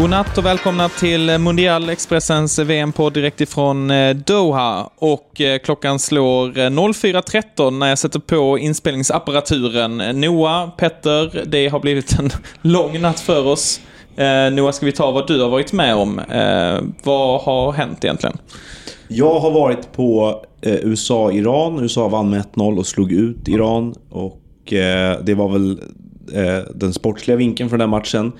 God natt och välkomna till Mundial Expressens VM-podd direkt ifrån eh, Doha. Och eh, klockan slår eh, 04.13 när jag sätter på inspelningsapparaturen. Noah, Petter, det har blivit en lång natt för oss. Eh, Noah, ska vi ta vad du har varit med om? Vad har hänt egentligen? Jag har varit på USA-Iran. USA vann med 1-0 och slog ut Iran. Och det var väl den sportsliga vinkeln för den matchen.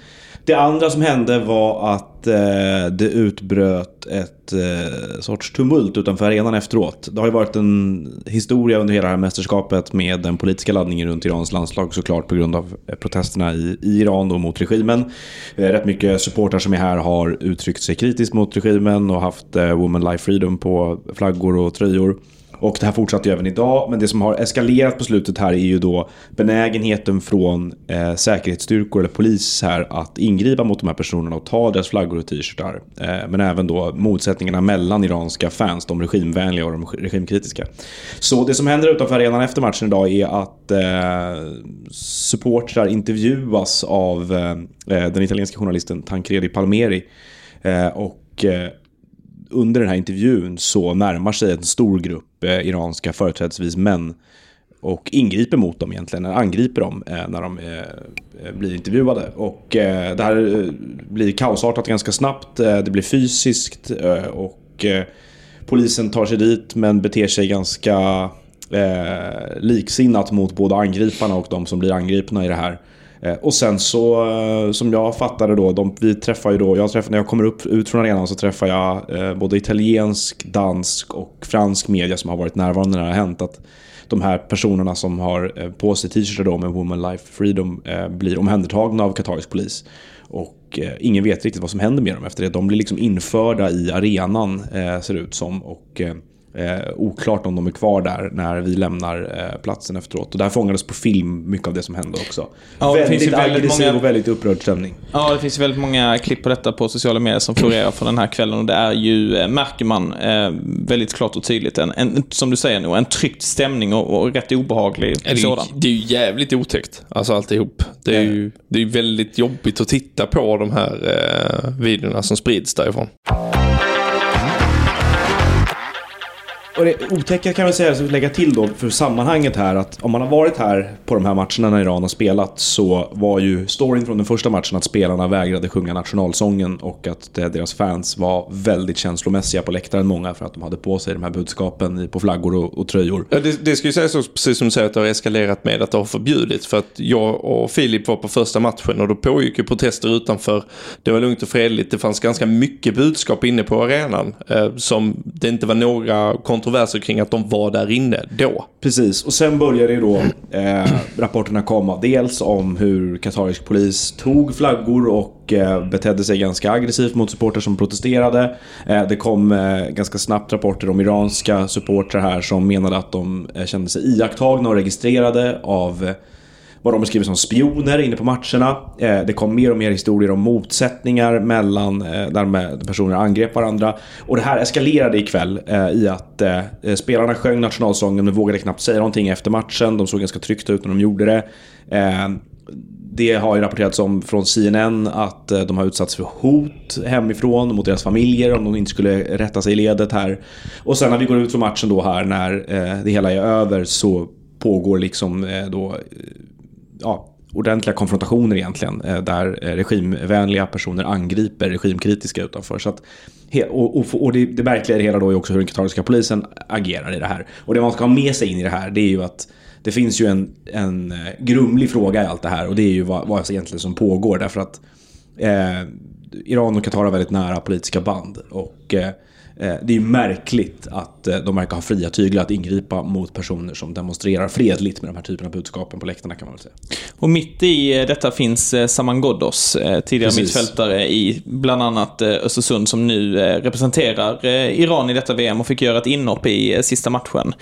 Det andra som hände var att eh, det utbröt ett eh, sorts tumult utanför arenan efteråt. Det har ju varit en historia under hela det här mästerskapet med den politiska laddningen runt Irans landslag såklart på grund av eh, protesterna i, i Iran då mot regimen. Eh, rätt mycket supportrar som är här har uttryckt sig kritiskt mot regimen och haft eh, Women Life Freedom på flaggor och tröjor. Och det här fortsatte ju även idag. Men det som har eskalerat på slutet här är ju då benägenheten från eh, säkerhetsstyrkor eller polis här att ingripa mot de här personerna och ta deras flaggor och t-shirtar. Eh, men även då motsättningarna mellan iranska fans, de regimvänliga och de regimkritiska. Så det som händer utanför arenan efter matchen idag är att eh, supportrar intervjuas av eh, eh den italienska journalisten Tancredi Palmeri. Eh, och eh, under den här intervjun så närmar sig en stor grupp eh, iranska företrädesvis män och ingriper mot dem egentligen, angriper dem eh, när de eh, eh, blir intervjuade. Och eh, det här eh, blir kaosartat ganska snabbt, eh, det blir fysiskt eh, och polisen tar sig dit men beter sig ganska liksinnat mot både angriparna och de som blir angripna i det här. Eh, och sen så, eh, som jag fattade då, de, vi träffar ju då, jag träffar, när jag kommer upp ut från arenan så träffar jag eh, både italiensk, dansk och fransk media som har varit närvarande när det har hänt. Att de här personerna som har eh, på sig t-shirtar då med Woman Life Freedom blir omhändertagna av katarisk polis. Och ingen vet riktigt vad som händer med dem efter det. De blir liksom införda i arenan ser det ut som. Och Eh, oklart om de är kvar där när vi lämnar eh, platsen efteråt. Och där fångades på film mycket av det som hände också. Ja, väldigt aggressiv många... och väldigt upprörd stämning. Ja, det finns väldigt många klipp på detta på sociala medier som florerar från den här kvällen. Och det är ju, eh, märker man, eh, väldigt klart och tydligt en, en som du säger nog, en tryckt stämning och, och rätt obehaglig det är, sådan. Det är ju jävligt otäckt, alltså alltihop. Det är ju det är väldigt jobbigt att titta på de här eh, videorna som sprids därifrån. Och det otäcka kan man säga, så lägga till då för sammanhanget här att om man har varit här på de här matcherna när Iran har spelat så var ju storyn från den första matchen att spelarna vägrade sjunga nationalsången och att deras fans var väldigt känslomässiga på läktaren många för att de hade på sig de här budskapen på flaggor och, och tröjor. Ja, det, det ska ju sägas också, precis som du säger, att det har eskalerat med att det har förbjudits. För att jag och Filip var på första matchen och då pågick ju protester utanför. Det var lugnt och fredligt. Det fanns ganska mycket budskap inne på arenan eh, som det inte var några kontroverser kring att de var där inne då. Precis, och sen började ju då eh, rapporterna komma. Dels om hur katarisk polis tog flaggor och eh, betedde sig ganska aggressivt mot supportrar som protesterade. Eh, det kom eh, ganska snabbt rapporter om iranska supportrar här som menade att de eh, kände sig iakttagna och registrerade av vad de beskriver som spioner inne på matcherna. Eh, det kom mer och mer historier om motsättningar mellan eh, där personer angrep varandra. Och det här eskalerade ikväll eh, i att eh, eh, spelarna sjöng nationalsången men vågade knappt säga någonting efter matchen. De såg ganska tryckta ut när de gjorde det. Eh, det har ju rapporterats om från CNN att de har utsatts för hot hemifrån mot deras familjer om de inte skulle rätta sig i ledet här. Och sen när vi går ut från matchen då här när det hela är över så pågår liksom då ja, ordentliga konfrontationer egentligen. Eh, där eh, regimvänliga personer angriper regimkritiska utanför. Så att, och, och, och det, det märkliga i det hela då är också hur den katariska polisen agerar i det här. Och det man ska ha med sig in i det här det är ju att det finns ju en, en eh, grumlig fråga i allt det här och det är ju vad, vad egentligen som pågår. Därför att eh, Iran och Qatar har väldigt nära politiska band. Och Eh, det är märkligt att eh, de verkar ha fria tyglar att ingripa mot personer som demonstrerar fredligt med de här typerna av budskapen på läktarna kan man väl säga. Och mitt i eh, detta finns Saman Ghoddos, tidigare Precis. mittfältare i bland annat Östersund som nu representerar Iran i detta VM och fick göra ett inhopp i sista matchen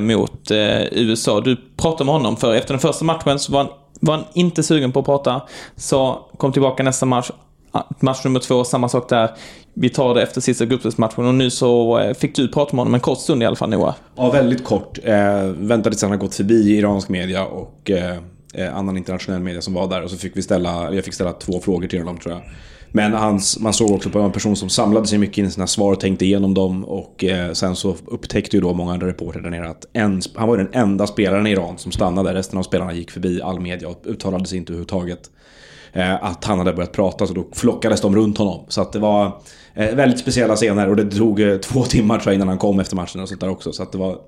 mot USA. Du pratade med honom för efter den första matchen så var han, var han inte sugen på att prata. Så kom tillbaka nästa match match nummer två, samma sak där. Vi tar det efter sista gruppspelsmatchen och nu så eh, fick du prata med honom en kort stund i alla fall Noah. Ja, väldigt kort. Eh, väntade tills han har gått förbi iransk media och eh, eh, annan internationell media som var där och så fick vi ställa, jag fick ställa två frågor till honom tror jag. Men hans, man såg också på en person som samlade sig mycket in i sina svar och tänkte igenom dem. Och eh, sen så upptäckte ju då många andra reportrar där nere att en, han var den enda spelaren i Iran som stannade. Resten av spelarna gick förbi all media och uttalade sig inte överhuvudtaget. Eh, att han hade börjat prata så då flockades de runt honom. Så att det var eh, väldigt speciella scener och det tog eh, två timmar tror jag innan han kom efter matchen och sånt där också. Så att det var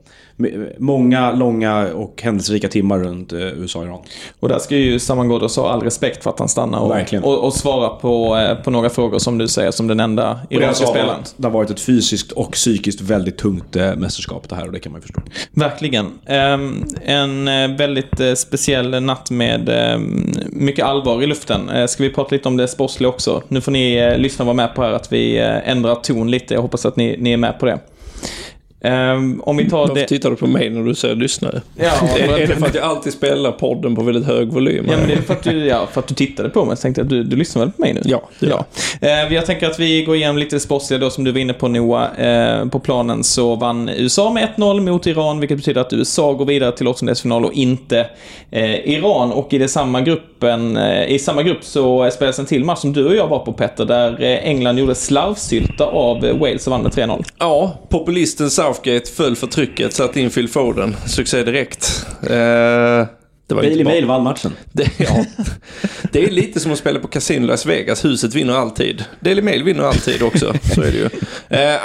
många långa och händelserika timmar runt USA och Iran. Och där ska ju Saman Ghoddos ha all respekt för att han stannar och, och, och svara på, på några frågor som du säger som den enda iranska spelaren. Det har varit ett fysiskt och psykiskt väldigt tungt mästerskap det här och det kan man ju förstå. Verkligen. Um, en väldigt speciell natt med um, mycket allvar i luften. Ska vi prata lite om det sportsliga också? Nu får ni lyssna och vara med på här att vi Eh, ändrar ton lite. Jag hoppas att ni, ni är med på det. Um, om vi tar Varför det... tittar du på mig när du säger lyssnare? Ja, är, är det för att jag alltid spelar podden på väldigt hög volym? Ja, men det är för att du, ja, för att du tittade på mig. Så tänkte jag att du, du lyssnar väl på mig nu? Ja, ja. Uh, Jag tänker att vi går igenom lite sportsliga då som du var inne på Noah. Uh, på planen så vann USA med 1-0 mot Iran, vilket betyder att USA går vidare till åttondelsfinal och inte uh, Iran. Och i det samma gruppen, i samma grupp så spelades en till match som du och jag var på Petter, där England gjorde slarvsylta av Wales och vann med 3-0. Ja, populisten Southgate föll för trycket, satt in Phil Foden. Succé direkt. Eh, det var Daily Mail vann matchen. Det, ja, det är lite som att spela på Casino Las Vegas. Huset vinner alltid. Daily Mail vinner alltid också. Så är det ju.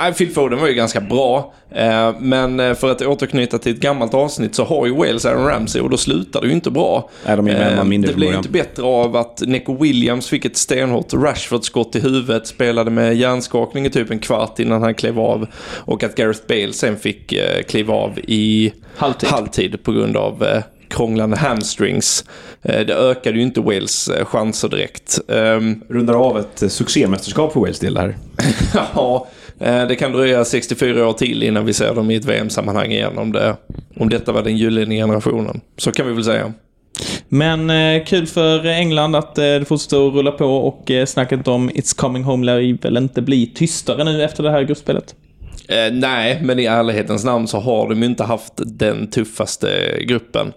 Eh, Phil Foden var ju ganska bra. Eh, men eh, för att återknyta till ett gammalt avsnitt så har ju Wales Aaron Ramsey och då slutar det ju inte bra. Nej, de är eh, mindre det blir ju inte bättre av att Neco Williams fick ett stenhårt Rashford-skott i huvudet. Spelade med hjärnskakning i typ en kvart innan han klev av. Och att Gareth Bale sen fick eh, kliva av i halvtid, halvtid på grund av eh, krånglande hamstrings. Eh, det ökade ju inte Wales eh, chanser direkt. Ehm, Rundar av ett eh, succémästerskap för Wales del här. ja, det kan dröja 64 år till innan vi ser dem i ett VM-sammanhang igen om, det, om detta var den gyllene generationen. Så kan vi väl säga. Men eh, kul för England att eh, det fortsätter att rulla på och eh, snacket om It's coming home lär väl inte bli tystare nu efter det här gruppspelet. Eh, nej, men i ärlighetens namn så har de ju inte haft den tuffaste gruppen.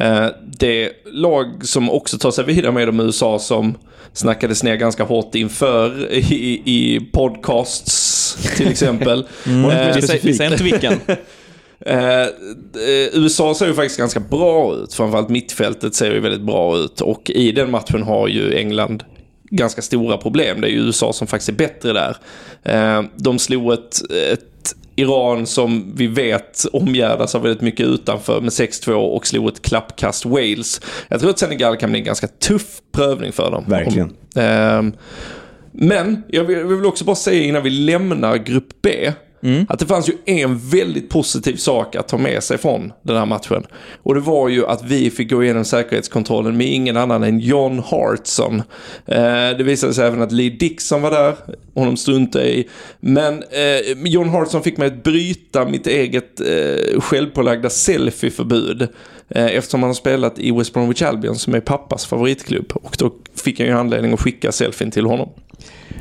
Eh, det lag som också tar sig vidare med de USA som snackades ner ganska hårt inför i, i podcasts till exempel. mm, eh, vi säger inte vilken. Eh, USA ser ju faktiskt ganska bra ut. Framförallt mittfältet ser ju väldigt bra ut. Och i den matchen har ju England ganska stora problem. Det är ju USA som faktiskt är bättre där. Eh, de slog ett, ett Iran som vi vet omgärdas av väldigt mycket utanför med 6-2 och slog ett klappkast Wales. Jag tror att Senegal kan bli en ganska tuff prövning för dem. Verkligen. Om, eh, men jag vill, jag vill också bara säga innan vi lämnar grupp B Mm. Att det fanns ju en väldigt positiv sak att ta med sig från den här matchen. Och det var ju att vi fick gå igenom säkerhetskontrollen med ingen annan än John Hartson. Eh, det visade sig även att Lee Dixon var där. Honom struntade i. Men eh, John Hartson fick mig att bryta mitt eget eh, självpålagda selfieförbud. Eh, eftersom han har spelat i West Bromwich Albion som är pappas favoritklubb. Och då fick jag ju anledning att skicka selfien till honom.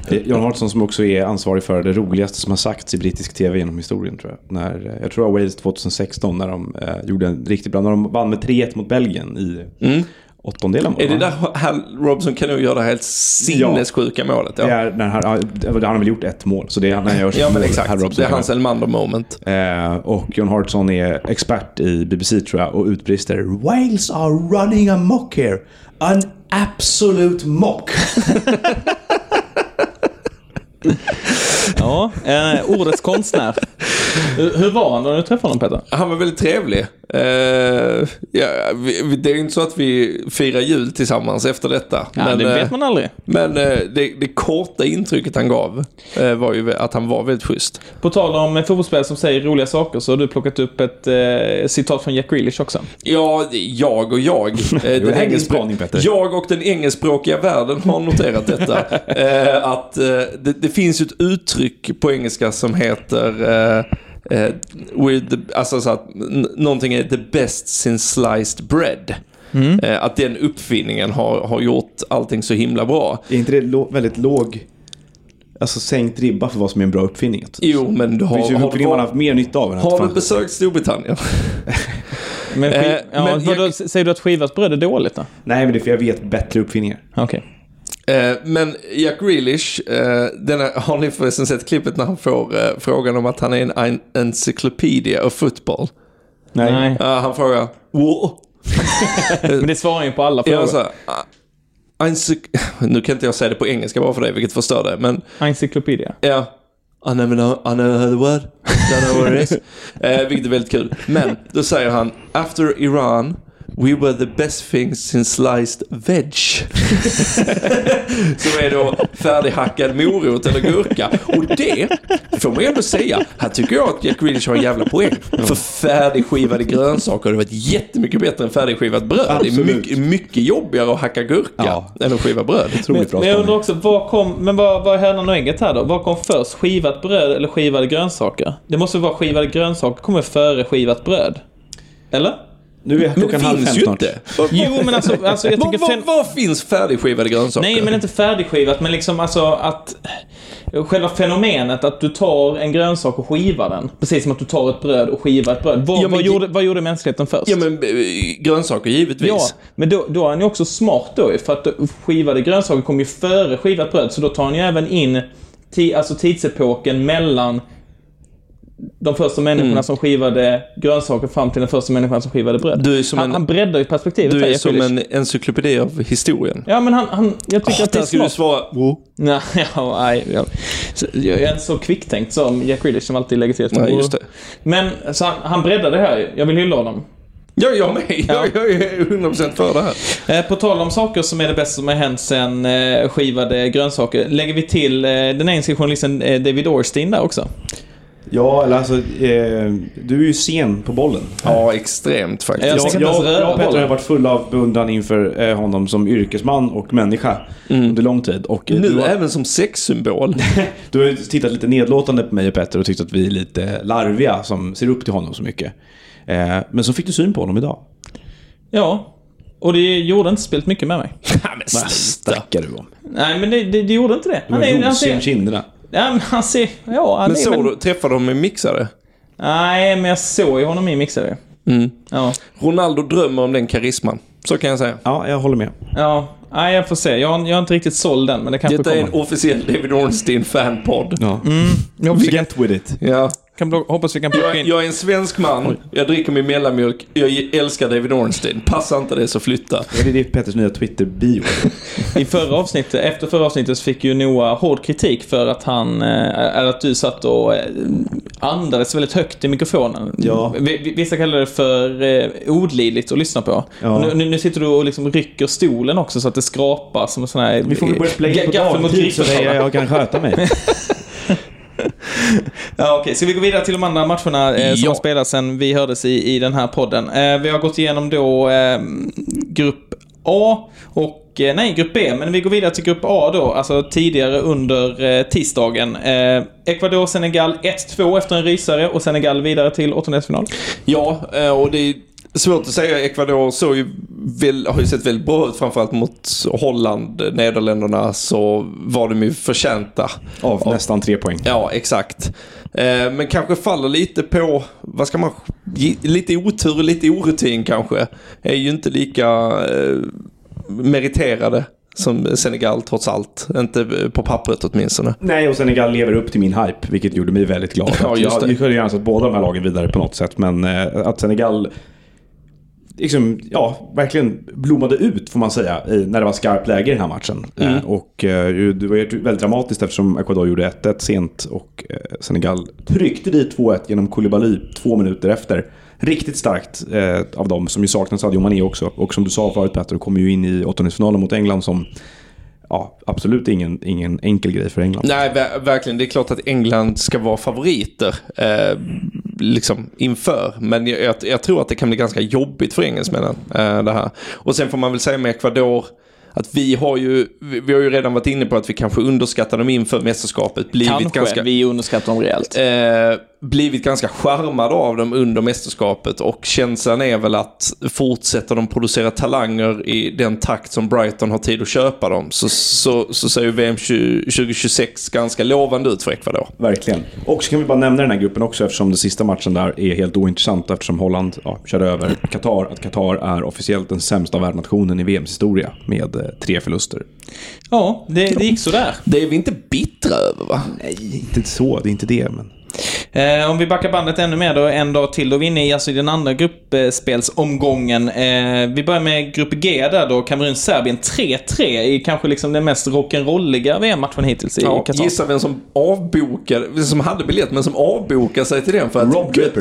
John Hartson som också är ansvarig för det roligaste som har sagts i brittisk tv genom historien tror jag. När, jag tror det var Wales 2016 när de eh, gjorde en riktigt bra, när de vann med 3-1 mot Belgien i mm. åttondelen. Är det där Hal Robson kan nog göra det helt sinnessjuka ja. målet? Ja. Det är när han, han har väl gjort ett mål, så det är när han gör Ja men exakt, Robson det är hans Elmander moment. Eh, och John Hartson är expert i BBC tror jag och utbrister Wales are running amok here. An absolute mock. ja, eh, ordets konstnär. Hur, hur var han när du träffade honom Peter? Han var väldigt trevlig. Uh, ja, vi, det är inte så att vi firar jul tillsammans efter detta. Ja, men, det vet eh, man aldrig. Men uh, det, det korta intrycket han gav uh, var ju att han var väldigt schysst. På tal om fotbollsspelare som säger roliga saker så har du plockat upp ett citat från Jack Grealish också. Ja, jag och jag. den engelskspråk, jag och den engelskspråkiga världen har noterat detta. att det, det, finns ett uttryck på engelska som heter eh, with the, alltså så att någonting är the best since sliced bread. Mm. Eh, att den uppfinningen har, har gjort allting så himla bra. Är inte det lo väldigt låg, alltså sänkt ribba för vad som är en bra uppfinning? Jo, men du har... Det finns ju uppfinningar man har haft mer nytta av. Än har du besökt Storbritannien? men, eh, ja, men jag... säger du att skivat bröd är dåligt då? Nej, men det är för jag vet bättre uppfinningar. Okej. Okay. Eh, men Jack Grealish, eh, denna, har ni förresten sett klippet när han får eh, frågan om att han är en, en encyclopedia of football? Nej. Han frågar Wow. Men det svarar ju på alla frågor. så, här, ah, encyc- nu kan inte jag säga det på engelska bara för det, vilket förstör det. Men Encyclopedia. ja, I never, know, I never heard the word. Don't know what it is. eh, vilket är väldigt kul. Men då säger han, after Iran We were the best thing since sliced veg. Som är då färdighackad morot eller gurka. Och det får man ju ändå säga. Här tycker jag att Jack Grealish har en jävla poäng. För färdigskivade grönsaker hade varit jättemycket bättre än färdigskivat bröd. Det är Absolut. mycket, mycket jobbigare att hacka gurka Ja. än att skiva bröd. Men, men jag undrar också, vad kom, men vad, vad är hönan och ägget här då? Vad kom först? Skivat bröd eller skivade grönsaker? Det måste vara skivade grönsaker kommer före skivat bröd. Eller? Nu är Men det klockan halv finns fem ju snart. inte. Jo, men alltså, alltså jag Vad tycker... vad- fen- vad finns färdigskivade grönsaker? Nej, men inte färdigskivat, men liksom alltså att... Själva fenomenet att du tar en grönsak och skivar den. Precis som att du tar ett bröd och skivar ett bröd. Vad, Ja, men vad, gjorde, vad gjorde mänskligheten först? Ja men eh, grönsaker givetvis. Ja, men då, då är han ju också smart då ju, för att skivade grönsaker kom ju före skivat bröd, så då tar han ju även in ti, alltså tidsepoken mellan de första människorna Mm. som skivade grönsaker fram till den första människan som skivade bröd. Du är som han, en- han breddar ju perspektivet Du här, är Jeff som en encyklopedi av historien. Ja, men han, han jag tycker Åh, att det är ska du smart. svara. Wow. Nej, ja, nej, ja. Jag är inte så kvicktänkt som Jack Grealish som alltid lägger till efter. Nej, just det. Men så han, han breddar det här. Jag vill hylla honom. Ja, jag med. Ja. Jag, jag är 100% för det här. Eh, På tal om saker som är det bästa som har hänt sen eh, skivade grönsaker. Lägger vi till eh, den engelska journalisten David Orstein där också. Ja, eller alltså, eh, du är ju sen på bollen. Ja, extremt faktiskt. Jag Jag, jag, jag, och Petter har varit fulla av beundran inför eh, honom som yrkesman och människa under lång tid. Och eh, Nu du, har, även som sexsymbol. du har ju tittat lite nedlåtande på mig och Petter och tyckt att vi är lite larviga som ser upp till honom så mycket. Eh, men så fick du syn på honom idag. Ja. Och det gjorde inte spelet mycket med mig. Men Vad snackar du om? Nej, men det, det, det gjorde inte det. Du var han rosig om kinderna. Ja, men han ser... Ja, han Men är... såg men- du, träffade de en mixare? Nej, men jag såg ju honom i mixare. Mm. Ja. Ronaldo drömmer om den karisman. Så kan jag säga. Ja, jag håller med. Ja. Nej, jag får se. Jag, har- jag har inte riktigt såld den, men det kanske Detta är kommer. en officiell David Ornstein-fanpodd. Ja. Jag vi kan, Get with it. Ja. Kan, hoppas vi kan plocka Jag, in... jag är en svensk man, jag dricker min mellanmjölk, jag älskar David Ornstein. Passar inte det så flytta. Det är det Petters nya Twitter-bio. I förra avsnittet, efter förra avsnittet så fick ju Noah hård kritik för att han, eh, eller att du satt och eh, andades väldigt högt i mikrofonen. Ja. Vi- vi- Vissa kallar det för eh, olidligt att lyssna på. Ja. Nu, nu, nu sitter du och liksom rycker stolen också så att det skrapar som en sån här... Vi får väl börja spela in på dagtid så jag kan sköta mig. Ja, okej. Så vi går vidare till de andra matcherna eh, som Ja. har spelats sen vi hördes i, i den här podden. Eh, vi har gått igenom då eh, grupp A och, eh, nej, grupp B. Men vi går vidare till grupp A då, alltså tidigare under eh, tisdagen. Eh, Ecuador-Senegal 1-2 efter en rysare och Senegal vidare till åttondelsfinal. Ja, eh, och det svårt att säga. Ecuador såg ju väl, har ju sett väldigt bra ut, framförallt mot Holland, Nederländerna, så var de ju förtjänta. Av nästan tre poäng. Ja, exakt. Eh, Men kanske faller lite på, vad ska man, lite otur, lite orutin kanske. Är ju inte lika eh, meriterade som Senegal trots allt. Inte på pappret åtminstone. Nej, och Senegal lever upp till min hype, vilket gjorde mig väldigt glad. Ja, just jag det. jag kunde gärna sett båda de här lagen vidare på något sätt, men eh, att Senegal liksom, ja, verkligen blommade ut får man säga när det var skarpt läge i den här matchen. Mm. Eh, och eh, det var ju väldigt dramatiskt eftersom Ecuador gjorde 1-1 sent och eh, Senegal tryckte dit 2-1 genom Koulibaly två minuter efter. Riktigt starkt av dem som ju saknar Sadio Mané också. Och som du sa förut Petter, kommer ju in i åttondelsfinalen mot England som ja, absolut ingen, ingen enkel grej för England. Nej, ver- verkligen. Det är klart att England ska vara favoriter eh, liksom inför. Men jag, jag, jag tror att det kan bli ganska jobbigt för engelsmännen eh, det här. Och sen får man väl säga med Ecuador att vi har ju, vi vi har ju redan varit inne på att vi kanske underskattar dem inför mästerskapet. Blivit Kanske. ganska... Vi underskattar dem rejält. Eh, blivit ganska charmad av dem under mästerskapet och känslan är väl att fortsätter de producera talanger i den takt som Brighton har tid att köpa dem så, så, så ser ju VM 2026 ganska lovande ut för Ecuador. Verkligen. Och så kan vi bara nämna den här gruppen också eftersom den sista matchen där är helt ointressant eftersom Holland ja, körde över Qatar. Att Qatar är officiellt den sämsta värdnationen i VMs historia med eh, tre förluster. Ja, det, det gick sådär. Det är vi inte bittra över va? Nej, inte så. Det är inte det. Men... Eh, om vi backar bandet ännu mer då, en dag till. Då är vi inne i alltså, den andra gruppspelsomgången. Eh, vi börjar med grupp G där då, Kamerun-Serbien 3-3 i kanske liksom den mest rock'n'rolliga VM-matchen hittills i Ja, Qatar. gissa vem som avbokade, som hade biljett men som avbokade sig till den för att Rob gött,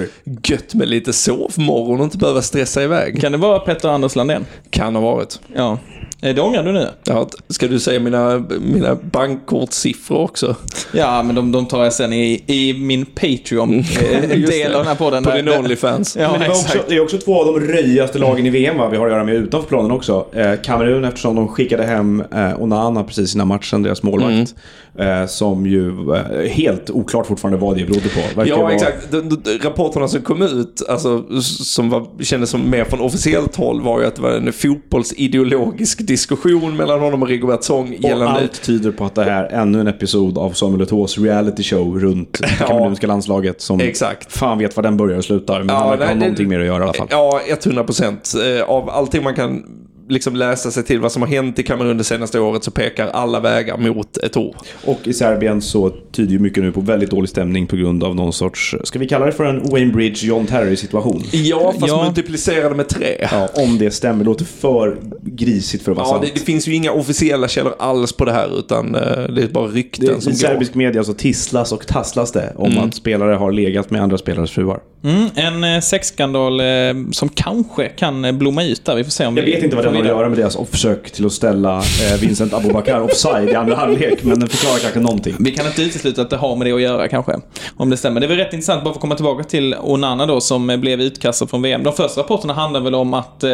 gött med lite sovmorgon och inte behöva stressa iväg. Kan det vara Petter Anders Landén? Kan ha varit. Ja. Eh, Det ångrar du nu? Ja, ska du säga mina, mina bankkortssiffror också? Ja, men de, de tar jag sen i, i min Patreon. eh, Just del det. av den här podden. På din Onlyfans. Ja, Men det, också, det är också två av de röjigaste lagen i VM va? vi har att göra med utanför planen också. Eh, Kamerun eftersom de skickade hem eh, Onana precis innan matchen, deras målvakt. Eh, som ju eh, helt oklart fortfarande vad det berodde på. Verkar Ja, vara- exakt. De, de, rapporterna som kom ut, alltså, som var, kändes som mer från officiellt håll, var ju att det var en fotbollsideologisk diskussion mellan honom och Rigobert Song Och gällande... allt tyder på att det här är ännu en episod av Samuel Eto'os reality show runt det kamerunska landslaget. Som Exakt. fan vet var den börjar och slutar. Men Ja, han verkar ha någonting mer att göra i alla fall. Ja, 100 procent. Av allting man kan liksom läsa sig till vad som har hänt i Kamerun det senaste året så pekar alla vägar mot ett år. Och i Serbien så tyder ju mycket nu på väldigt dålig stämning på grund av någon sorts, ska vi kalla det för en Wayne Bridge John Terry situation? Ja, fast Ja. multiplicerade med tre. Ja, om det stämmer. Det låter för grisigt för att vara Ja, sant. det, det finns ju inga officiella källor alls på det här utan eh, det är bara rykten Det, som I går. serbisk media så tisslas och tasslas det om att spelare har legat med andra spelares fruar. Mm, en eh, sexskandal eh, som kanske kan eh, blomma ut där. Vi får se om Jag vet inte vad det har att göra med deras försök till att ställa eh, Vincent Abubakar offside i andra halvlek, men den förklarar kanske någonting. Vi kan inte utesluta att det har med det att göra kanske. Om det stämmer. Det väl rätt intressant, bara för att komma tillbaka till Onana då, som blev utkastad från VM. De första rapporterna handlar väl om att eh,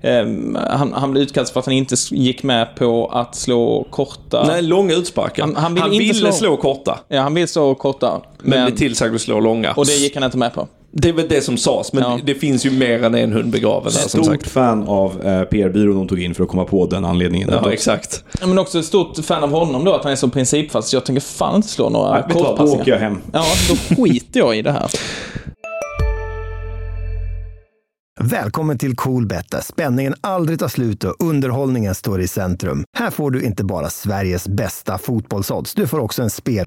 eh, han, han blev utkastad för att han inte gick med på att slå korta... Nej, långa utsparkar. Han- Han, han ville inte ville slå- slå korta, Ja, han vill slå korta. men, Men, blev tillsagd att slå långa. och det gick han inte med på. Det är väl det som sades, men Ja. det finns ju mer än en hund begraven där som Stort sagt. fan av eh, PR-byrån de tog in för att komma på den anledningen. Ja, exakt. Ja, Men också ett stort fan av honom då, att han är så principfast. Jag tänker fan inte slå några Nej, vad, då kortpassningar. åker jag hem. Ja, då skiter jag i det här. Välkommen till Coolbet där spänningen aldrig tar slut och underhållningen står i centrum. Här får du inte bara Sveriges bästa fotbollsodds, du får också en spel...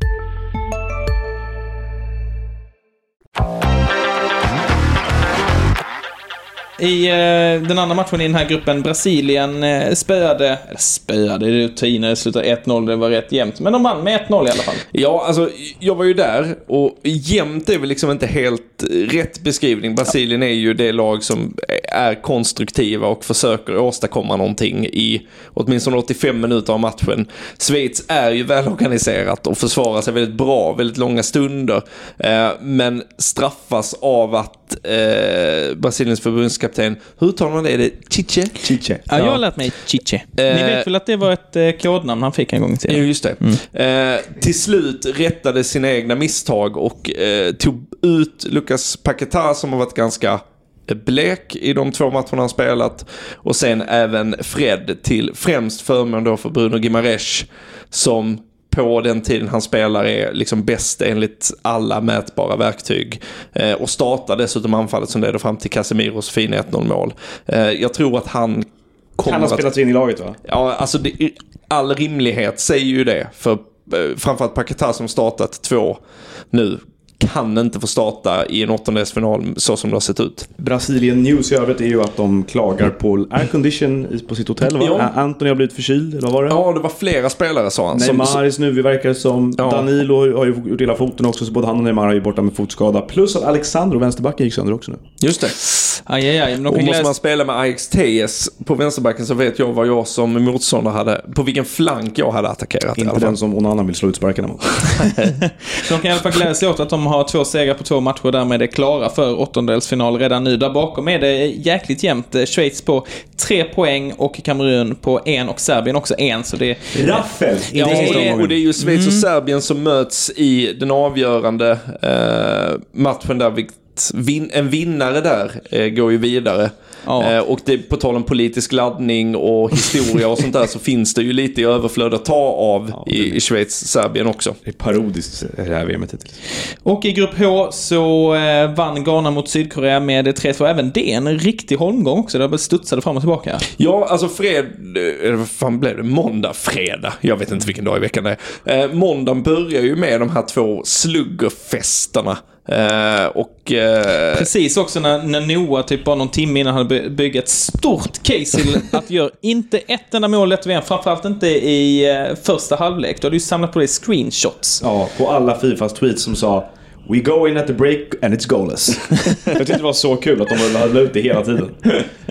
I eh, den andra matchen i den här gruppen, Brasilien eh, spöade, eller spöade, det är att ta i när det slutar 1-0, det var rätt jämnt. Men de vann med 1-0 i alla fall. Ja, alltså jag var ju där och jämnt är väl liksom inte helt rätt beskrivning. Brasilien är ju det lag som är konstruktiva och försöker åstadkomma någonting i åtminstone 85 minuter av matchen. Schweiz är ju välorganiserat och försvarar sig väldigt bra, väldigt långa stunder. Eh, men straffas av att eh, Brasiliens förbundskapten, hur talar man det? Är det Chiche? Chiche. Ja, jag har lärt mig Chiche. Ni Eh, vet väl att det var ett eh, kodnamn han fick en gång i Jo, tiden? just det. Eh, till slut rättade sina egna misstag och tog ut Lucas Paquetá som har varit ganska blek i de två matcherna han spelat. Och sen även Fred till främst förmån då för Bruno Gimares som på den tiden han spelar är liksom bäst enligt alla mätbara verktyg. Eh, och startar dessutom anfallet som leder fram till Casemiros fina 1-0 mål. Eh, jag tror att han kommer Han har att spelats in i laget va? Ja, alltså det, all rimlighet säger ju det. För eh, framförallt Paquetá som startat två nu kan inte få starta i en åttondelsfinal så som det har sett ut. Brasilien News i övrigt är ju att de klagar på aircondition i- på sitt hotell va? Ja. Anthony har blivit förkyld, eller vad var det? Ja, det var flera spelare sa han. som- Neymar är snuvig verkar som. Ja. Danilo har ju gjort hela foten också, så både han och Neymar är ju borta med fotskada. Plus att Alexandro, vänsterbacken, gick sönder också nu. Just det. Aj, aj, aj. Och måste man spela med Ajax TS på vänsterbacken så vet jag vad jag som motståndare hade, på vilken flank jag hade attackerat Inte den som Onana vill slå ut sparkarna mot. De kan i alla fall glädja sig åt att de har två segrar på två matcher och därmed är klara för åttondelsfinal redan nu. Där bakom är det jäkligt jämnt. Schweiz på tre poäng och Kamerun på en och Serbien också en. Så det Raffel! Ja, och, det, och det är ju Schweiz och Serbien som möts i den avgörande eh, matchen där. vilket Vin, en vinnare där eh, går ju vidare. Ja. Eh, och det, på tal om politisk laddning och historia och sånt där så finns det ju lite i överflöd att ta av i, i Schweiz-Serbien också. Det är parodiskt det här VMet hittills. Och i grupp H så eh, vann Ghana mot Sydkorea med 3-2. Även det en riktig holmgång också. Det studsade fram och tillbaka. Ja, alltså fred... Eller vad fan blev det? Måndag, fredag. Jag vet inte vilken dag i veckan det är. Eh, måndagen börjar ju med de här två sluggerfesterna. Eh, och... Eh, Precis också när, när Noah typ bara någon timme innan hade by- byggt ett stort case till att göra inte ett enda mål ett VM. Framförallt inte i eh, första halvlek. Du hade ju samlat på dig screenshots. Ja, på alla Fifas tweets som sa We go in at the break and it's goalless. jag tyckte det var så kul att de höll ut det hela tiden.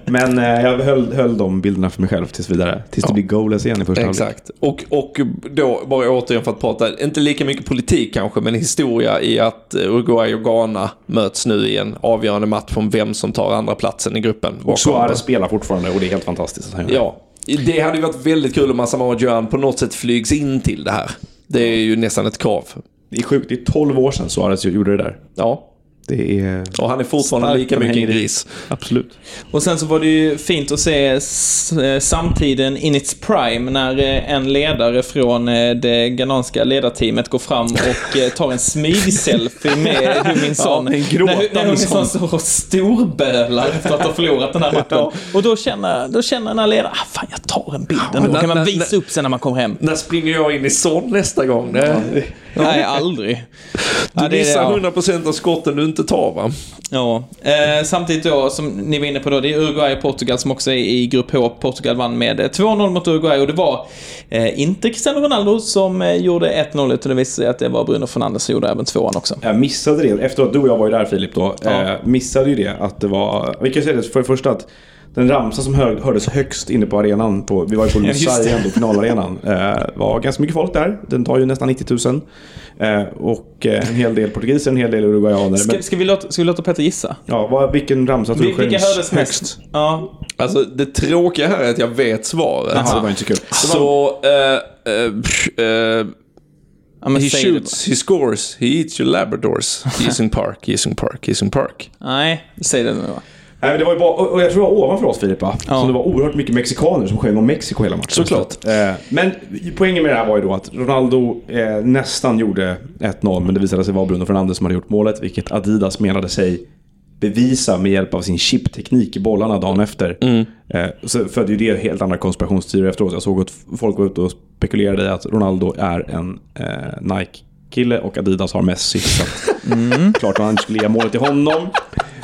Men eh, jag höll, höll de bilderna för mig själv tills vidare. Tills det blir goalless igen i första halvlek. Exakt. Och, och då, bara återigen för att prata, inte lika mycket politik kanske, men historia i att Uruguay och Ghana möts nu i en avgörande match om vem som tar andra platsen i gruppen. Och Suarez spelar fortfarande och det är helt fantastiskt. Ja, det hade ju varit väldigt kul om Asamoah Gyan på något sätt flygs in till det här. Det är ju nästan ett krav. Det är sjukt, det är 12 år sedan Suarez gjorde det där. Ja, Det är... och han är fortfarande lika mycket en i. gris. Absolut. Och sen så var det ju fint att se eh, samtiden in its prime när eh, en ledare från eh, det ghananska ledarteamet går fram och tar en smygselfie med Huminson. Ja, en när, när Huminson står och storbölar efter att ha förlorat den här matchen. Och då känner, då känner den här ledaren, ah, fan jag tar en bild ändå. när- kan man när- visa upp sen när man kommer hem. När springer jag in i sån nästa gång? Det, Nej, aldrig. du Ja, det är- missar ja. 100% av skotten du inte tar va? Ja, eh, samtidigt då som ni var inne på då, det är Uruguay och Portugal som också är i grupp H. Portugal vann med eh, 2-0 mot Uruguay och det var eh, inte Cristiano Ronaldo som eh, gjorde 1-0 utan det visade sig att det var Bruno Fernandes som gjorde även tvåan också. Jag missade det. Efter att du och jag var ju där Filip då. Ja. Eh, missade ju det att det var... Vi kan säga det för det första att den ramsa som hör, hördes högst inne på arenan, på, vi var ju på. Lusail ändå, finalarenan, eh, var ganska mycket folk där. Den tar ju nästan 90 000. Eh, och eh, en hel del portugiser, en hel del uruguayaner. Ska, Men, ska, vi låta, ska vi låta Petter gissa? ja, vad, vilken ramsa tror Vil- du Vilka sjöngs hördes mest? Ja. Alltså det tråkiga här är att jag vet svaret. Jaha, det var inte så kul. Så, eh, eh, pff, eh, he shoots, he scores, he eats your labradors. Gissing Park, Gissing Park, Gissing Park. Nej, säg det nu då. Nej, det var ju bara, och jag tror det var ovanför oss Filip va? Ja. Så det var oerhört mycket mexikaner som sjöng om Mexiko hela matchen. Såklart. Eh, men poängen med det här var ju då att Ronaldo eh, nästan gjorde 1-0 men det visade sig vara Bruno Fernandes som hade gjort målet vilket Adidas menade sig bevisa med hjälp av sin chipteknik i bollarna dagen efter. Eh, så födde ju det helt andra konspirationsteorier efteråt. Jag såg att folk var ute och spekulerade i att Ronaldo är en eh, Nike-kille och Adidas har Messi. Så att, klart att han inte skulle ge målet till honom.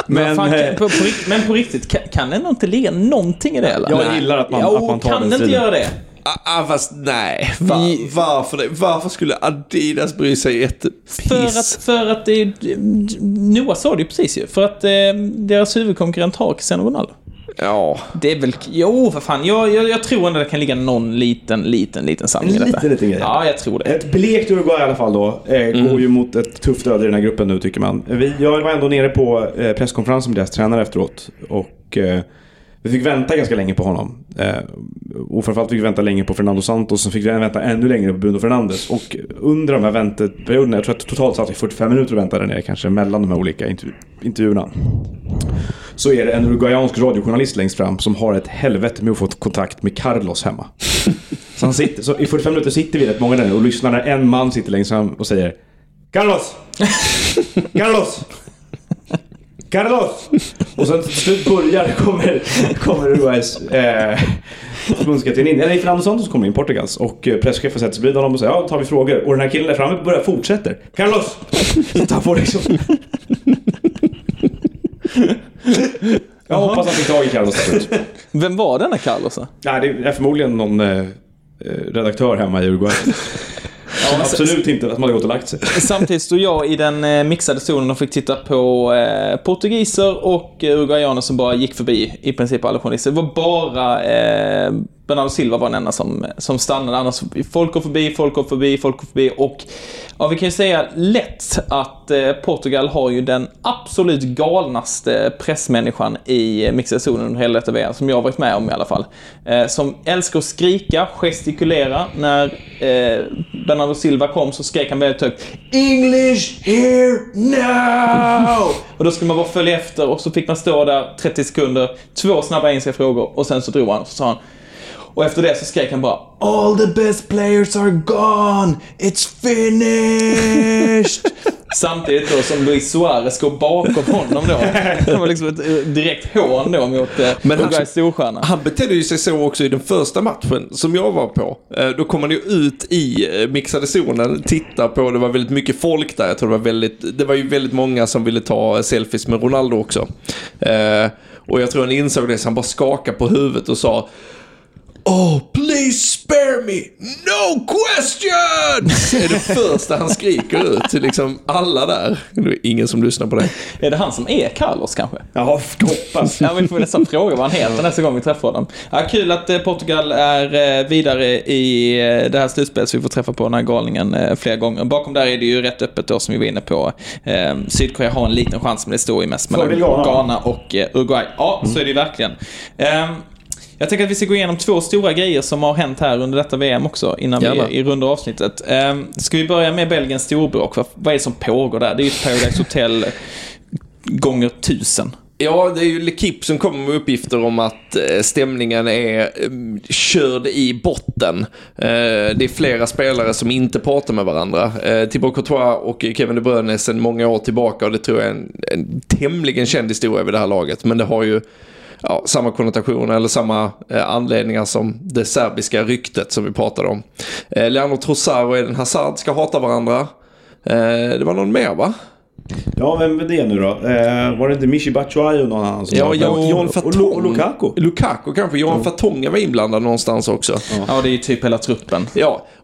Men, Men, fan, eh, på, på, men på riktigt, kan, kan nog inte ligga någonting i det eller? Jag gillar att man- jo, att man tar kan den det inte göra det? Ah, ah, fast nej. Va, Vi- varför, det? varför skulle Adidas bry sig ett piss? För att, för att det är... Noah sa det ju precis ju. För att eh, deras huvudkonkurrent har Cristiano Ronaldo. Ja. Det är väl... Jo, för fan. Jag, jag, jag tror ändå det kan ligga någon liten, liten, liten sanning i En detta. liten, liten grej. Ja, jag tror det. Ett blekt Uruguay i alla fall då. Eh, Går ju mot ett tufft öde i den här gruppen nu tycker man. Vi, jag var ändå nere på eh, presskonferensen med deras tränare efteråt. Och eh, vi fick vänta ganska länge på honom. Eh, och framförallt fick vi vänta länge på Fernando Santos. Sen fick vi vänta ännu längre på Bruno Fernandes. Och under de här vänteperioderna, jag tror att totalt satt vi 45 minuter och väntade nere kanske mellan de här olika intervju- intervjuerna. Så är det en uruguayansk radiojournalist längst fram som har ett helvete med att få kontakt med Carlos hemma. Så, han sitter, så i 45 minuter sitter vi rätt många där och lyssnar när en man sitter längst fram och säger Carlos! Carlos! Carlos! Och sen till slut börjar, kommer, kommer Uruguays eh, förbundskapten in. Eller Fernando Santos kommer in, Portugals. Och eh, presschefen sätter sig bredvid honom och säger ja, tar vi frågor. Och den här killen där framme börjar fortsätter. Carlos! Så tar på liksom... Jag hoppas han fick tag i Carlos till slut. Vem var denna Carlos? Nej, det är förmodligen någon eh, eh, redaktör hemma i Uruguay. Som absolut inte att man hade gått och lagt sig. Samtidigt stod jag i den eh, mixade zonen och fick titta på eh, portugiser och eh, uruguayaner som bara gick förbi i princip alla journalister. Det var bara eh, Bernardo Silva var den enda som, som stannade. Annars folk går förbi, folk går förbi, folk går förbi. Och ja, vi kan ju säga lätt att eh, Portugal har ju den absolut galnaste pressmänniskan i mixade zonen under hela detta VM, som jag har varit med om i alla fall. Eh, som älskar att skrika, gestikulera. När eh, Bernardo Silva kom så skrek han väldigt högt English here now! och då skulle man bara följa efter och så fick man stå där 30 sekunder, två snabba engelska frågor och sen så drog han och så sa han och efter det så skrek han bara All the best players are gone! It's finished! Samtidigt då som Luis Suarez går bakom honom då. Det var liksom ett eh, direkt hån då mot eh, Men han- storstjärna. Han betedde ju sig så också i den första matchen som jag var på. Eh, Då kom han ju ut i mixade zonen, titta på, det var väldigt mycket folk där. Jag tror det var väldigt, det var ju väldigt många som ville ta selfies med Ronaldo också. Och jag tror han insåg det så han bara skakade på huvudet och sa Oh, please spare me! No questions! är det första han skriker ut till liksom alla där. Det är ingen som lyssnar på det. Är det han som är Carlos kanske? Ja, hoppas. Ja, vi får nästan fråga vad han heter nästa gång vi träffar honom. Ja, kul att eh, Portugal är eh, vidare i eh, det här slutspelet så vi får träffa på den här galningen flera gånger. Bakom där är det ju rätt öppet då som vi var inne på. Eh, Sydkorea har en liten chans men det står ju mest mellan Ghana. Och Uruguay. Ja, så är det ju verkligen. Jag tänker att vi ska gå igenom två stora grejer som har hänt här under detta VM också innan Gärna. vi i runda avsnittet. Eh, ska vi börja med Belgiens storbråk? Vad, vad är det som pågår där? Det är ju ett Paradise Hotel gånger tusen. Ja, det är ju L'Equipe som kommer med uppgifter om att eh, stämningen är eh, körd i botten. Eh, Det är flera spelare som inte pratar med varandra. Eh, Thibaut Courtois och Kevin De Bruyne är sedan många år tillbaka och det tror jag är en, en tämligen känd historia vid det här laget. Men det har ju ja, samma konnotationer eller samma eh, anledningar som det serbiska ryktet som vi pratade om. Eh, Leandro Trossard och Eden Hazard ska hata varandra. Eh, det var någon mer va? Ja, vem är det nu då? Eh, var det inte Michi Batshuayi och någon annan som Ja, var Jan, och, och, Fatong. och, och Lukaku. Lukaku kanske. Johan Fatonga var inblandad någonstans också. Ja, Ja, det är ju typ hela truppen.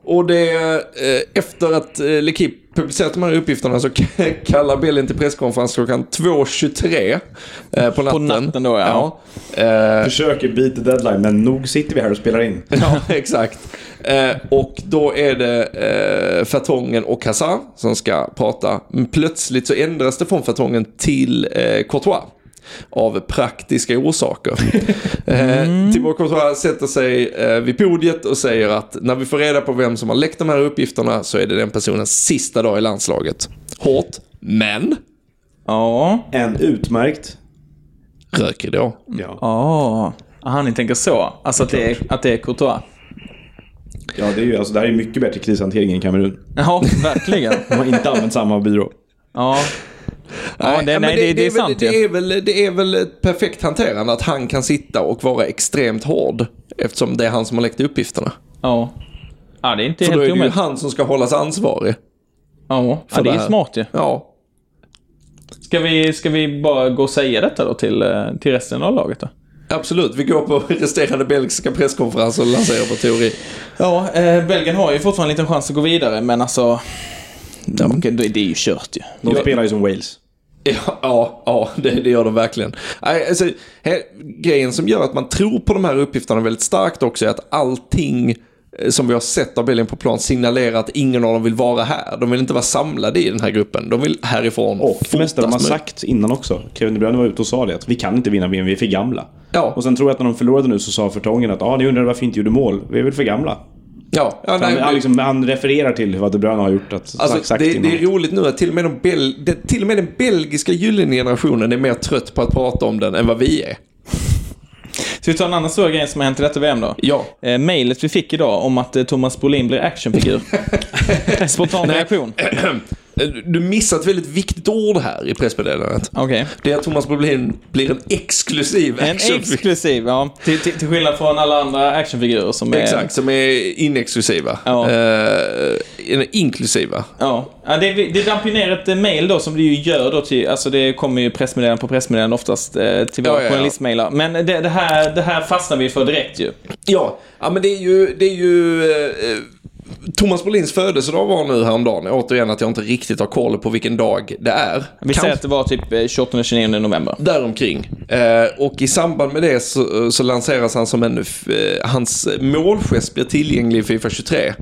Och det... Eh, efter att eh, L'Equipe publicerat de här uppgifterna så kallar Belgien till presskonferens klockan 2.23 eh, på natten. På natten då, ja. ja. Eh, Försöker beat the deadline, men nog sitter vi här och spelar in. Ja, exakt. Eh, och då är det eh, Fatongen och Hazard som ska prata. Men plötsligt så ändras det från Fatongen till eh, Courtois. Av praktiska orsaker. Eh, Thibaut Courtois sätter sig eh, vid podiet och säger att när vi får reda på vem som har läckt de här uppgifterna så är det den personens sista dag i landslaget. Hårt, men Ja. En utmärkt. rökridå. Ja. Ja. Aha, ni tänker så. Alltså att det är, att det är Courtois. ja, det är ju alltså, det här är mycket bättre krishantering än Kamerun. Ja, verkligen. De har inte använt samma byrå. Ja. Ja, det, men nej, det, det, är väl, sant det, ju. är väl, det är väl ett perfekt hanterande att han kan sitta och vara extremt hård. Eftersom det är han som har läckt uppgifterna. Ja. Ja, det är inte För då är helt det ju han som ska hållas ansvarig. Ja, för ja, det är smart ju. Ja, Ska vi, ska vi bara gå och säga detta då till, eh, till resten av laget då? absolut. Vi går på resterande belgiska presskonferenser och lanserar vår teori. Ja, eh, Belgien har ju fortfarande en liten chans att gå vidare, men alltså... Det, det är ju kört ju. De spelar ju som Wales. Ja, ja, ja det, det gör de verkligen. Alltså, här, grejen som gör att man tror på de här uppgifterna väldigt starkt också är att allting eh, som vi har sett av Belgien på plan signalerar att ingen av dem vill vara här. De vill inte vara samlade i den här gruppen. De vill härifrån Och det mesta de har sagt innan också. Kevin De Bruyne var ute och sa det att vi kan inte vinna VM, vi är för gamla. Ja. Och sen tror jag att när de förlorade nu så sa Fertongen att ah, ni undrar varför vi inte gjorde mål. Vi är väl för gamla. Ja, ja Han, nej, han, liksom, han refererar till vad De Bruyne har gjort. Att, Alltså, sagt det, det är roligt nu att till och, med de bel, det, till och med den belgiska gyllene generationen är mer trött på att prata om den än vad vi är. Ska vi ta en annan stor grej som har hänt i detta VM då? Ja. Eh, mailet vi fick idag om att eh, Thomas Brolin blir actionfigur. Spontan reaktion. Du missar ett väldigt viktigt ord här i pressmeddelandet. Okej. Det är att Thomas Brolin blir en exklusiv En actionfigur. exklusiv, ja. Till, till, till skillnad från alla andra actionfigurer som är... Exakt, som är inexklusiva. Ja. Eh, inklusiva. Ja, ja det, det damp ju ner ett eh, mail då som det ju gör då till, alltså det kommer ju pressmeddelanden på pressmeddelanden oftast eh, till våra Ja, ja, ja. journalistmailar. Men det, det, här, det här fastnar vi för direkt ju. Ja, ja men det är ju, det är ju eh, Thomas Brolins födelsedag var nu häromdagen. Återigen att jag inte riktigt har koll på vilken dag det är. Vi säger att det var typ eh, 28-29 november. Däromkring. Eh, och i samband med det så, så lanseras han som en, eh, hans målgest blir tillgänglig i Fifa 23.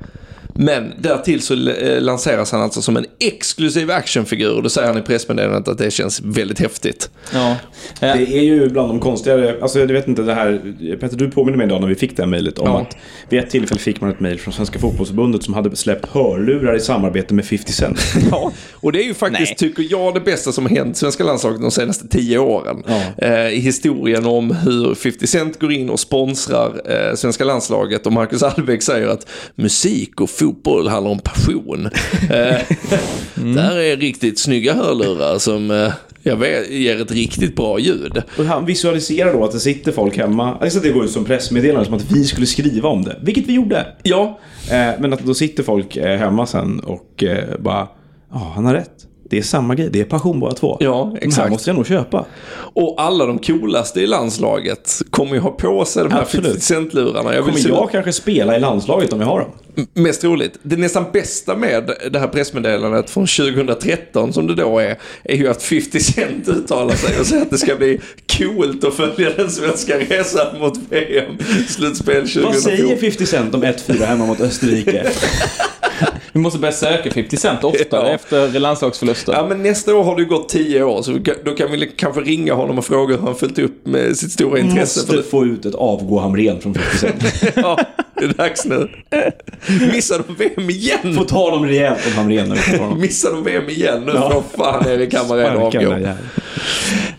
Men därtill så eh, lanseras han alltså som en exklusiv actionfigur. Och då säger han i pressmeddelandet att det känns väldigt häftigt. Ja. Det är ju bland de konstigare, alltså jag vet inte det här, Petter du påminner mig idag när vi fick det här mejlet om Ja. att vid ett tillfälle fick man ett mejl från Svenska Fotbollförbundet som hade släppt hörlurar i samarbete med 50 Cent. Ja, och det är ju faktiskt, Nej. tycker jag, det bästa som har hänt svenska landslaget de senaste tio åren. Ja. Eh, I historien om hur 50 Cent går in och sponsrar eh, svenska landslaget och Marcus Albeck säger att musik och fotboll handlar om passion. Eh, Där är riktigt snygga hörlurar som eh, jag vet, ger ett riktigt bra ljud. Och han visualiserar då att det sitter folk hemma, alltså det går ut som pressmeddelande som att vi skulle skriva om det, vilket vi gjorde. Ja, Eh, men att då sitter folk hemma sen och bara, ja han har rätt. Det är samma grej, det är passion båda två. Ja, De här exakt. måste jag nog köpa. och alla de coolaste i landslaget kommer ju ha på sig de här Absolut. 50 Cent-lurarna. Jag Kommer se- jag kanske spela i landslaget om jag har dem? M- Mest troligt. Det nästan bästa med det här pressmeddelandet från 2013 som det då är, är ju att 50 Cent uttalar sig och säger att det ska bli coolt att följa den svenska resan mot VM-slutspel 2014. Vad säger 50 Cent om 1-4 hemma mot Österrike? Vi måste börja söka 50 Cent oftare Ja. efter landslagsförluster. Ja, men nästa år har det ju gått 10 år, så då kan vi kanske ringa honom och fråga hur han följt upp med sitt stora intresse. För Måste det. få ut ett avgå Hamrén från 50 Cent. Ja, det är dags nu. Missar de VM igen? Få ta dem rejält om Hamrén nu. Missar de VM igen nu? Ja. För fan Sparka den där avgår.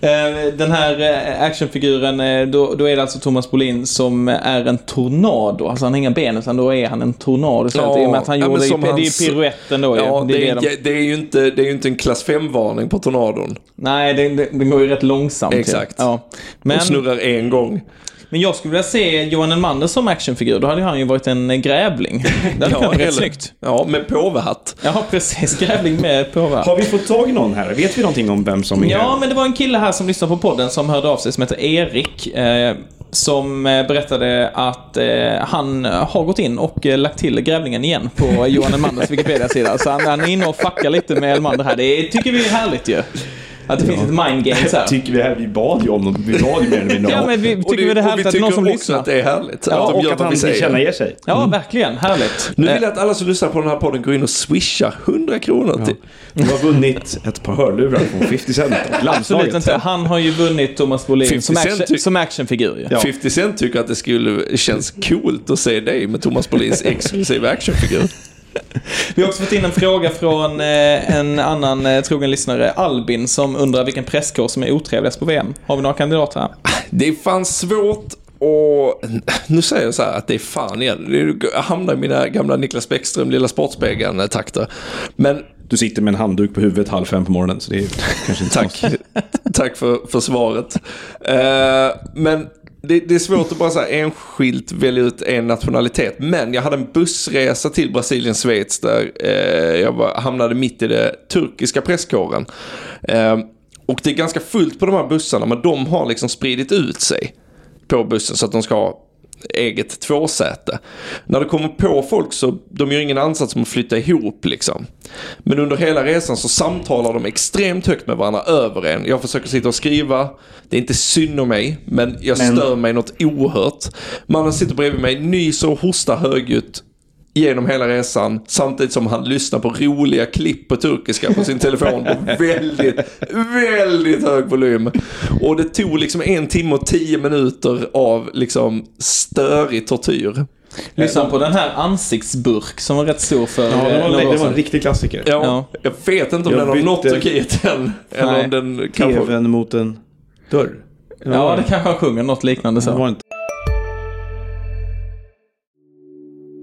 Eh, Den här eh, actionfiguren, eh, då, då är det alltså Thomas Bolin som är en tornado. Alltså han har inga ben utan då är han en tornado. Så Ja, att I och med att han ja, gjorde, som det är hans- ju piruetten då ju. Ja, det, är, de- det, är ju inte, det är inte en klass 5-varning på tornadon. Nej, den, går ju rätt långsamt. Exakt. Ja. Men, Men, snurrar en gång. Men jag skulle vilja se Johan Elmander som actionfigur. Då hade han ju varit en eh, grävling. Det hade kunnat vara rätt snyggt. Ja, med påvehatt. Ja, precis. Grävling med påverkan. Har vi fått tag i någon här? Vet vi någonting om vem som är... Ja, men det var en kille här som lyssnade på podden som hörde av sig som heter Erik. Eh, som eh, berättade att eh, han har gått in och eh, lagt till grävlingen igen på Johan Elmanders Wikipedia-sida. Så han, han är inne och fuckar lite med Elmander här. Det tycker vi är härligt ju. Att det finns ett mind games här. Tycker vi här, vi bad ju om dem. Vi bad ju mer än vi Ja, men vi tycker vi det är härligt att det någon som lyssnar. att det är härligt. Ja, att de och gör att han tillkännager sig. Ja, verkligen. Härligt. Nu vill jag att alla som lyssnar på den här podden går in och swishar 100 kronor till... Du har vunnit ett par hörlurar från 50 Cent Absolut inte. Han har ju vunnit Thomas Bolin 50 som, action, som actionfigur ju. Ja. 50 Cent tycker att det skulle känns coolt att se dig med Thomas Bolins exklusiva actionfigur. Vi har också fått in en fråga från eh, en annan eh, trogen lyssnare, Albin, som undrar vilken presskår som är otrevligast på VM. Har vi några kandidater här? Det är fan svårt och nu säger jag så här att det är fan igen. Jag hamnar i mina gamla Niklas Bäckström, Lilla Sportspegeln-takter. Men Du sitter med en handduk på huvudet halv fem på morgonen, så det är kanske inte Tack. Tack för, för svaret. Eh, men det, det är svårt att bara så här enskilt välja ut en nationalitet. Men jag hade en bussresa till Brasilien, Schweiz där eh, jag var, hamnade mitt i det turkiska presskåren. Eh, och det är ganska fullt på de här bussarna men de har liksom spridit ut sig på bussen så att de ska ha eget tvåsäte. När det kommer på folk så de gör ingen ansats om att flytta ihop liksom. Men under hela resan så samtalar de extremt högt med varandra över en. Jag försöker sitta och skriva. Det är inte synd om mig, men jag Men- stör mig något oerhört. Mannen sitter bredvid mig, nyser och hostar högljutt genom hela resan samtidigt som han lyssnar på roliga klipp på turkiska på sin telefon på väldigt, väldigt hög volym. Och det tog liksom en timme och tio minuter av liksom störig tortyr. Lyssna på den här ansiktsburk som var rätt stor för Ja, det eh, var, några år det var en riktig klassiker. Ja, Ja. Jag vet inte om Jag den har bytte- nått Turkiet än. Eller om den kanske... TVn mot en dörr. Ja, det kanske han sjunger något liknande Det så.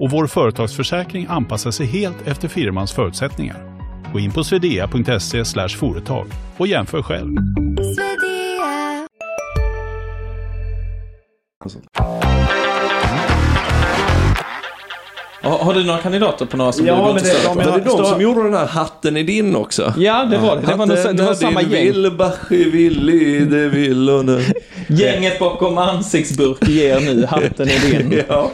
och vår företagsförsäkring anpassar sig helt efter firmans förutsättningar. Gå in på swedea.se företag och jämför själv. Har, du några kandidater på några som Ja, du till det- ja, men- Var det de som gjorde den här hatten i din också? Ja, det var det. Det var, nog, det var samma gäng. Willy, det vill och nu. Gänget bakom ansiktsburk ger nu hatten i din. Ja,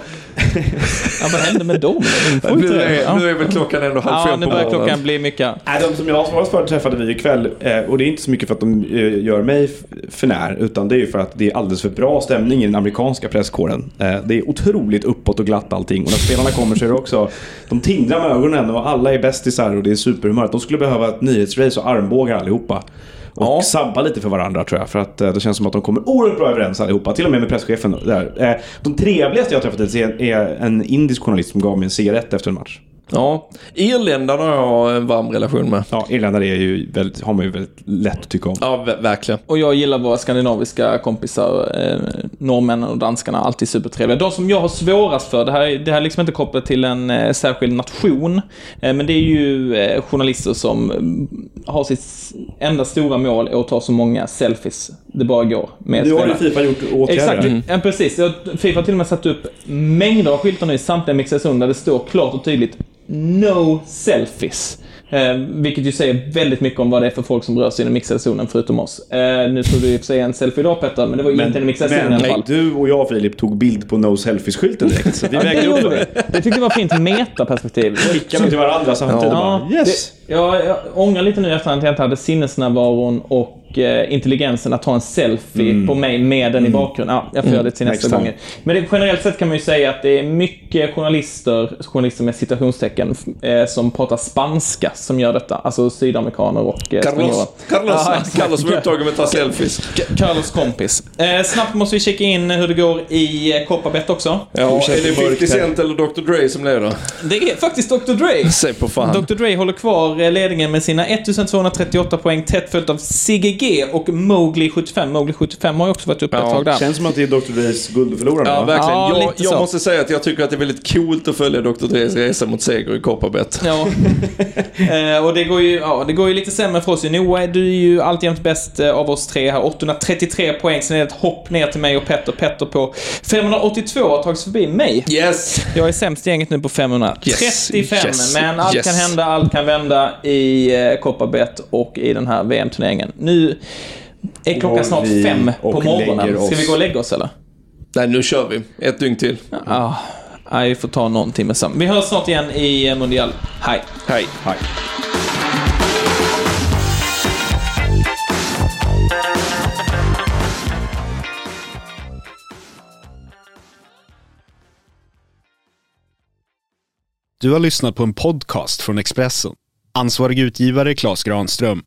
Ja, vad hände med dem? De nu är, Ja. nu är väl klockan ändå halv Ja, fem nu på börjar morgonen. klockan bli mycket. Nej, de som jag har svarat för träffade vi ikväll. Eh, och det är inte så mycket för att de eh, gör mig f- för när. Utan det är ju för att det är alldeles för bra stämning i den amerikanska presskåren. Eh, det är otroligt uppåt och glatt allting. Och när spelarna kommer så är det också... De tindrar med ögonen och alla är bästisar och det är superhumör. De skulle behöva ett nyhetsrace och armbågar allihopa. Och Ja. sabba lite för varandra tror jag. För att eh, det känns som att de kommer oerhört bra överens allihopa. Till och med med presschefen där. Eh, de trevligaste jag har träffat är en indisk journalist som gav mig en cigarett efter en match. Ja, irländarna har jag en varm relation med. Ja, irländare är ju väldigt, har man ju väldigt lätt att tycka om. Ja, ver- verkligen. Och jag gillar våra skandinaviska kompisar, eh, norrmännen och danskarna, alltid supertrevliga. De som jag har svårast för, det här, det här är liksom inte kopplat till en eh, särskild nation, eh, men det är ju eh, journalister som mm, har sitt enda stora mål är att ta så många selfies det bara går med Nu har ju. Fifa gjort åtgärder. Exakt, ja, precis. Fifa har till och med satt upp mängder av skyltar nu i samtliga mixade där det står klart och tydligt No selfies. Eh, vilket ju säger väldigt mycket om vad det är för folk som rör sig i den mixade zonen förutom oss. Eh, nu tog du i och för sig en selfie idag Petter, men det var ju inte i den mixade zonen i alla men fall. du och jag Filip tog bild på No Selfies-skylten direkt. Så vi vägde upp det. Det tyckte jag var fint metaperspektiv. Skickade till varandra samtidigt. Ja, bara, yes! det, jag, jag ångrar lite nu efterhand att jag inte hade sinnesnärvaron och eh, intelligensen att ta en selfie på mig med den i bakgrunden. Ja, jag får göra det till nästa Next time. gång. Men det, generellt sett kan man ju säga att det är mycket journalister, journalister med citationstecken, eh, som pratar spanska som gör detta. Alltså sydamerikaner och eh, spanjorer. Carlos, Carlos, Ja, exakt. Carlos var upptagen med att ta selfies. Carlos kompis. Eh, snabbt måste vi checka in hur det går i eh, Koparbett också. Ja, är det det 50 mörkt här. Cent eller Dr Dre som leder? Det är faktiskt Dr. Dre. Säg på fan. Dr. Dre håller kvar eh, ledningen med sina 1238 poäng, tätt följt av Sigge G och Mowgli 75. Mowgli 75 har ju också varit uppe Ja, ett tag där. Känns som att det är Dr. Dre's guldförlorare. Ja, va? verkligen. Ja, jag jag måste säga att jag tycker att det är väldigt coolt att följa Dr. Dres resa mot seger i Koparbett. Ja. eh, och det går, ju, ja, det går ju lite sämre för oss. Noah, du är ju alltjämt bäst eh, av oss tre här. 833 poäng, sen är det ett hopp ner till mig och Petter. Petter på 582 har tagit sig förbi mig. Yes! Jag är sämst i gänget nu på 535, Yes, yes, men allt yes. kan hända, allt kan vända i eh, Koparbett och i den här VM-turneringen. Nu är klockan Och snart fem på morgonen. Ska vi gå och lägga oss eller? Nej, nu kör vi. Ett dygn till. Ja, vi får ta någon timme sen. Vi hörs snart igen i Mundial. Hej! Hej. Hej. Du har lyssnat på en podcast från Expressen. Ansvarig utgivare Klas Granström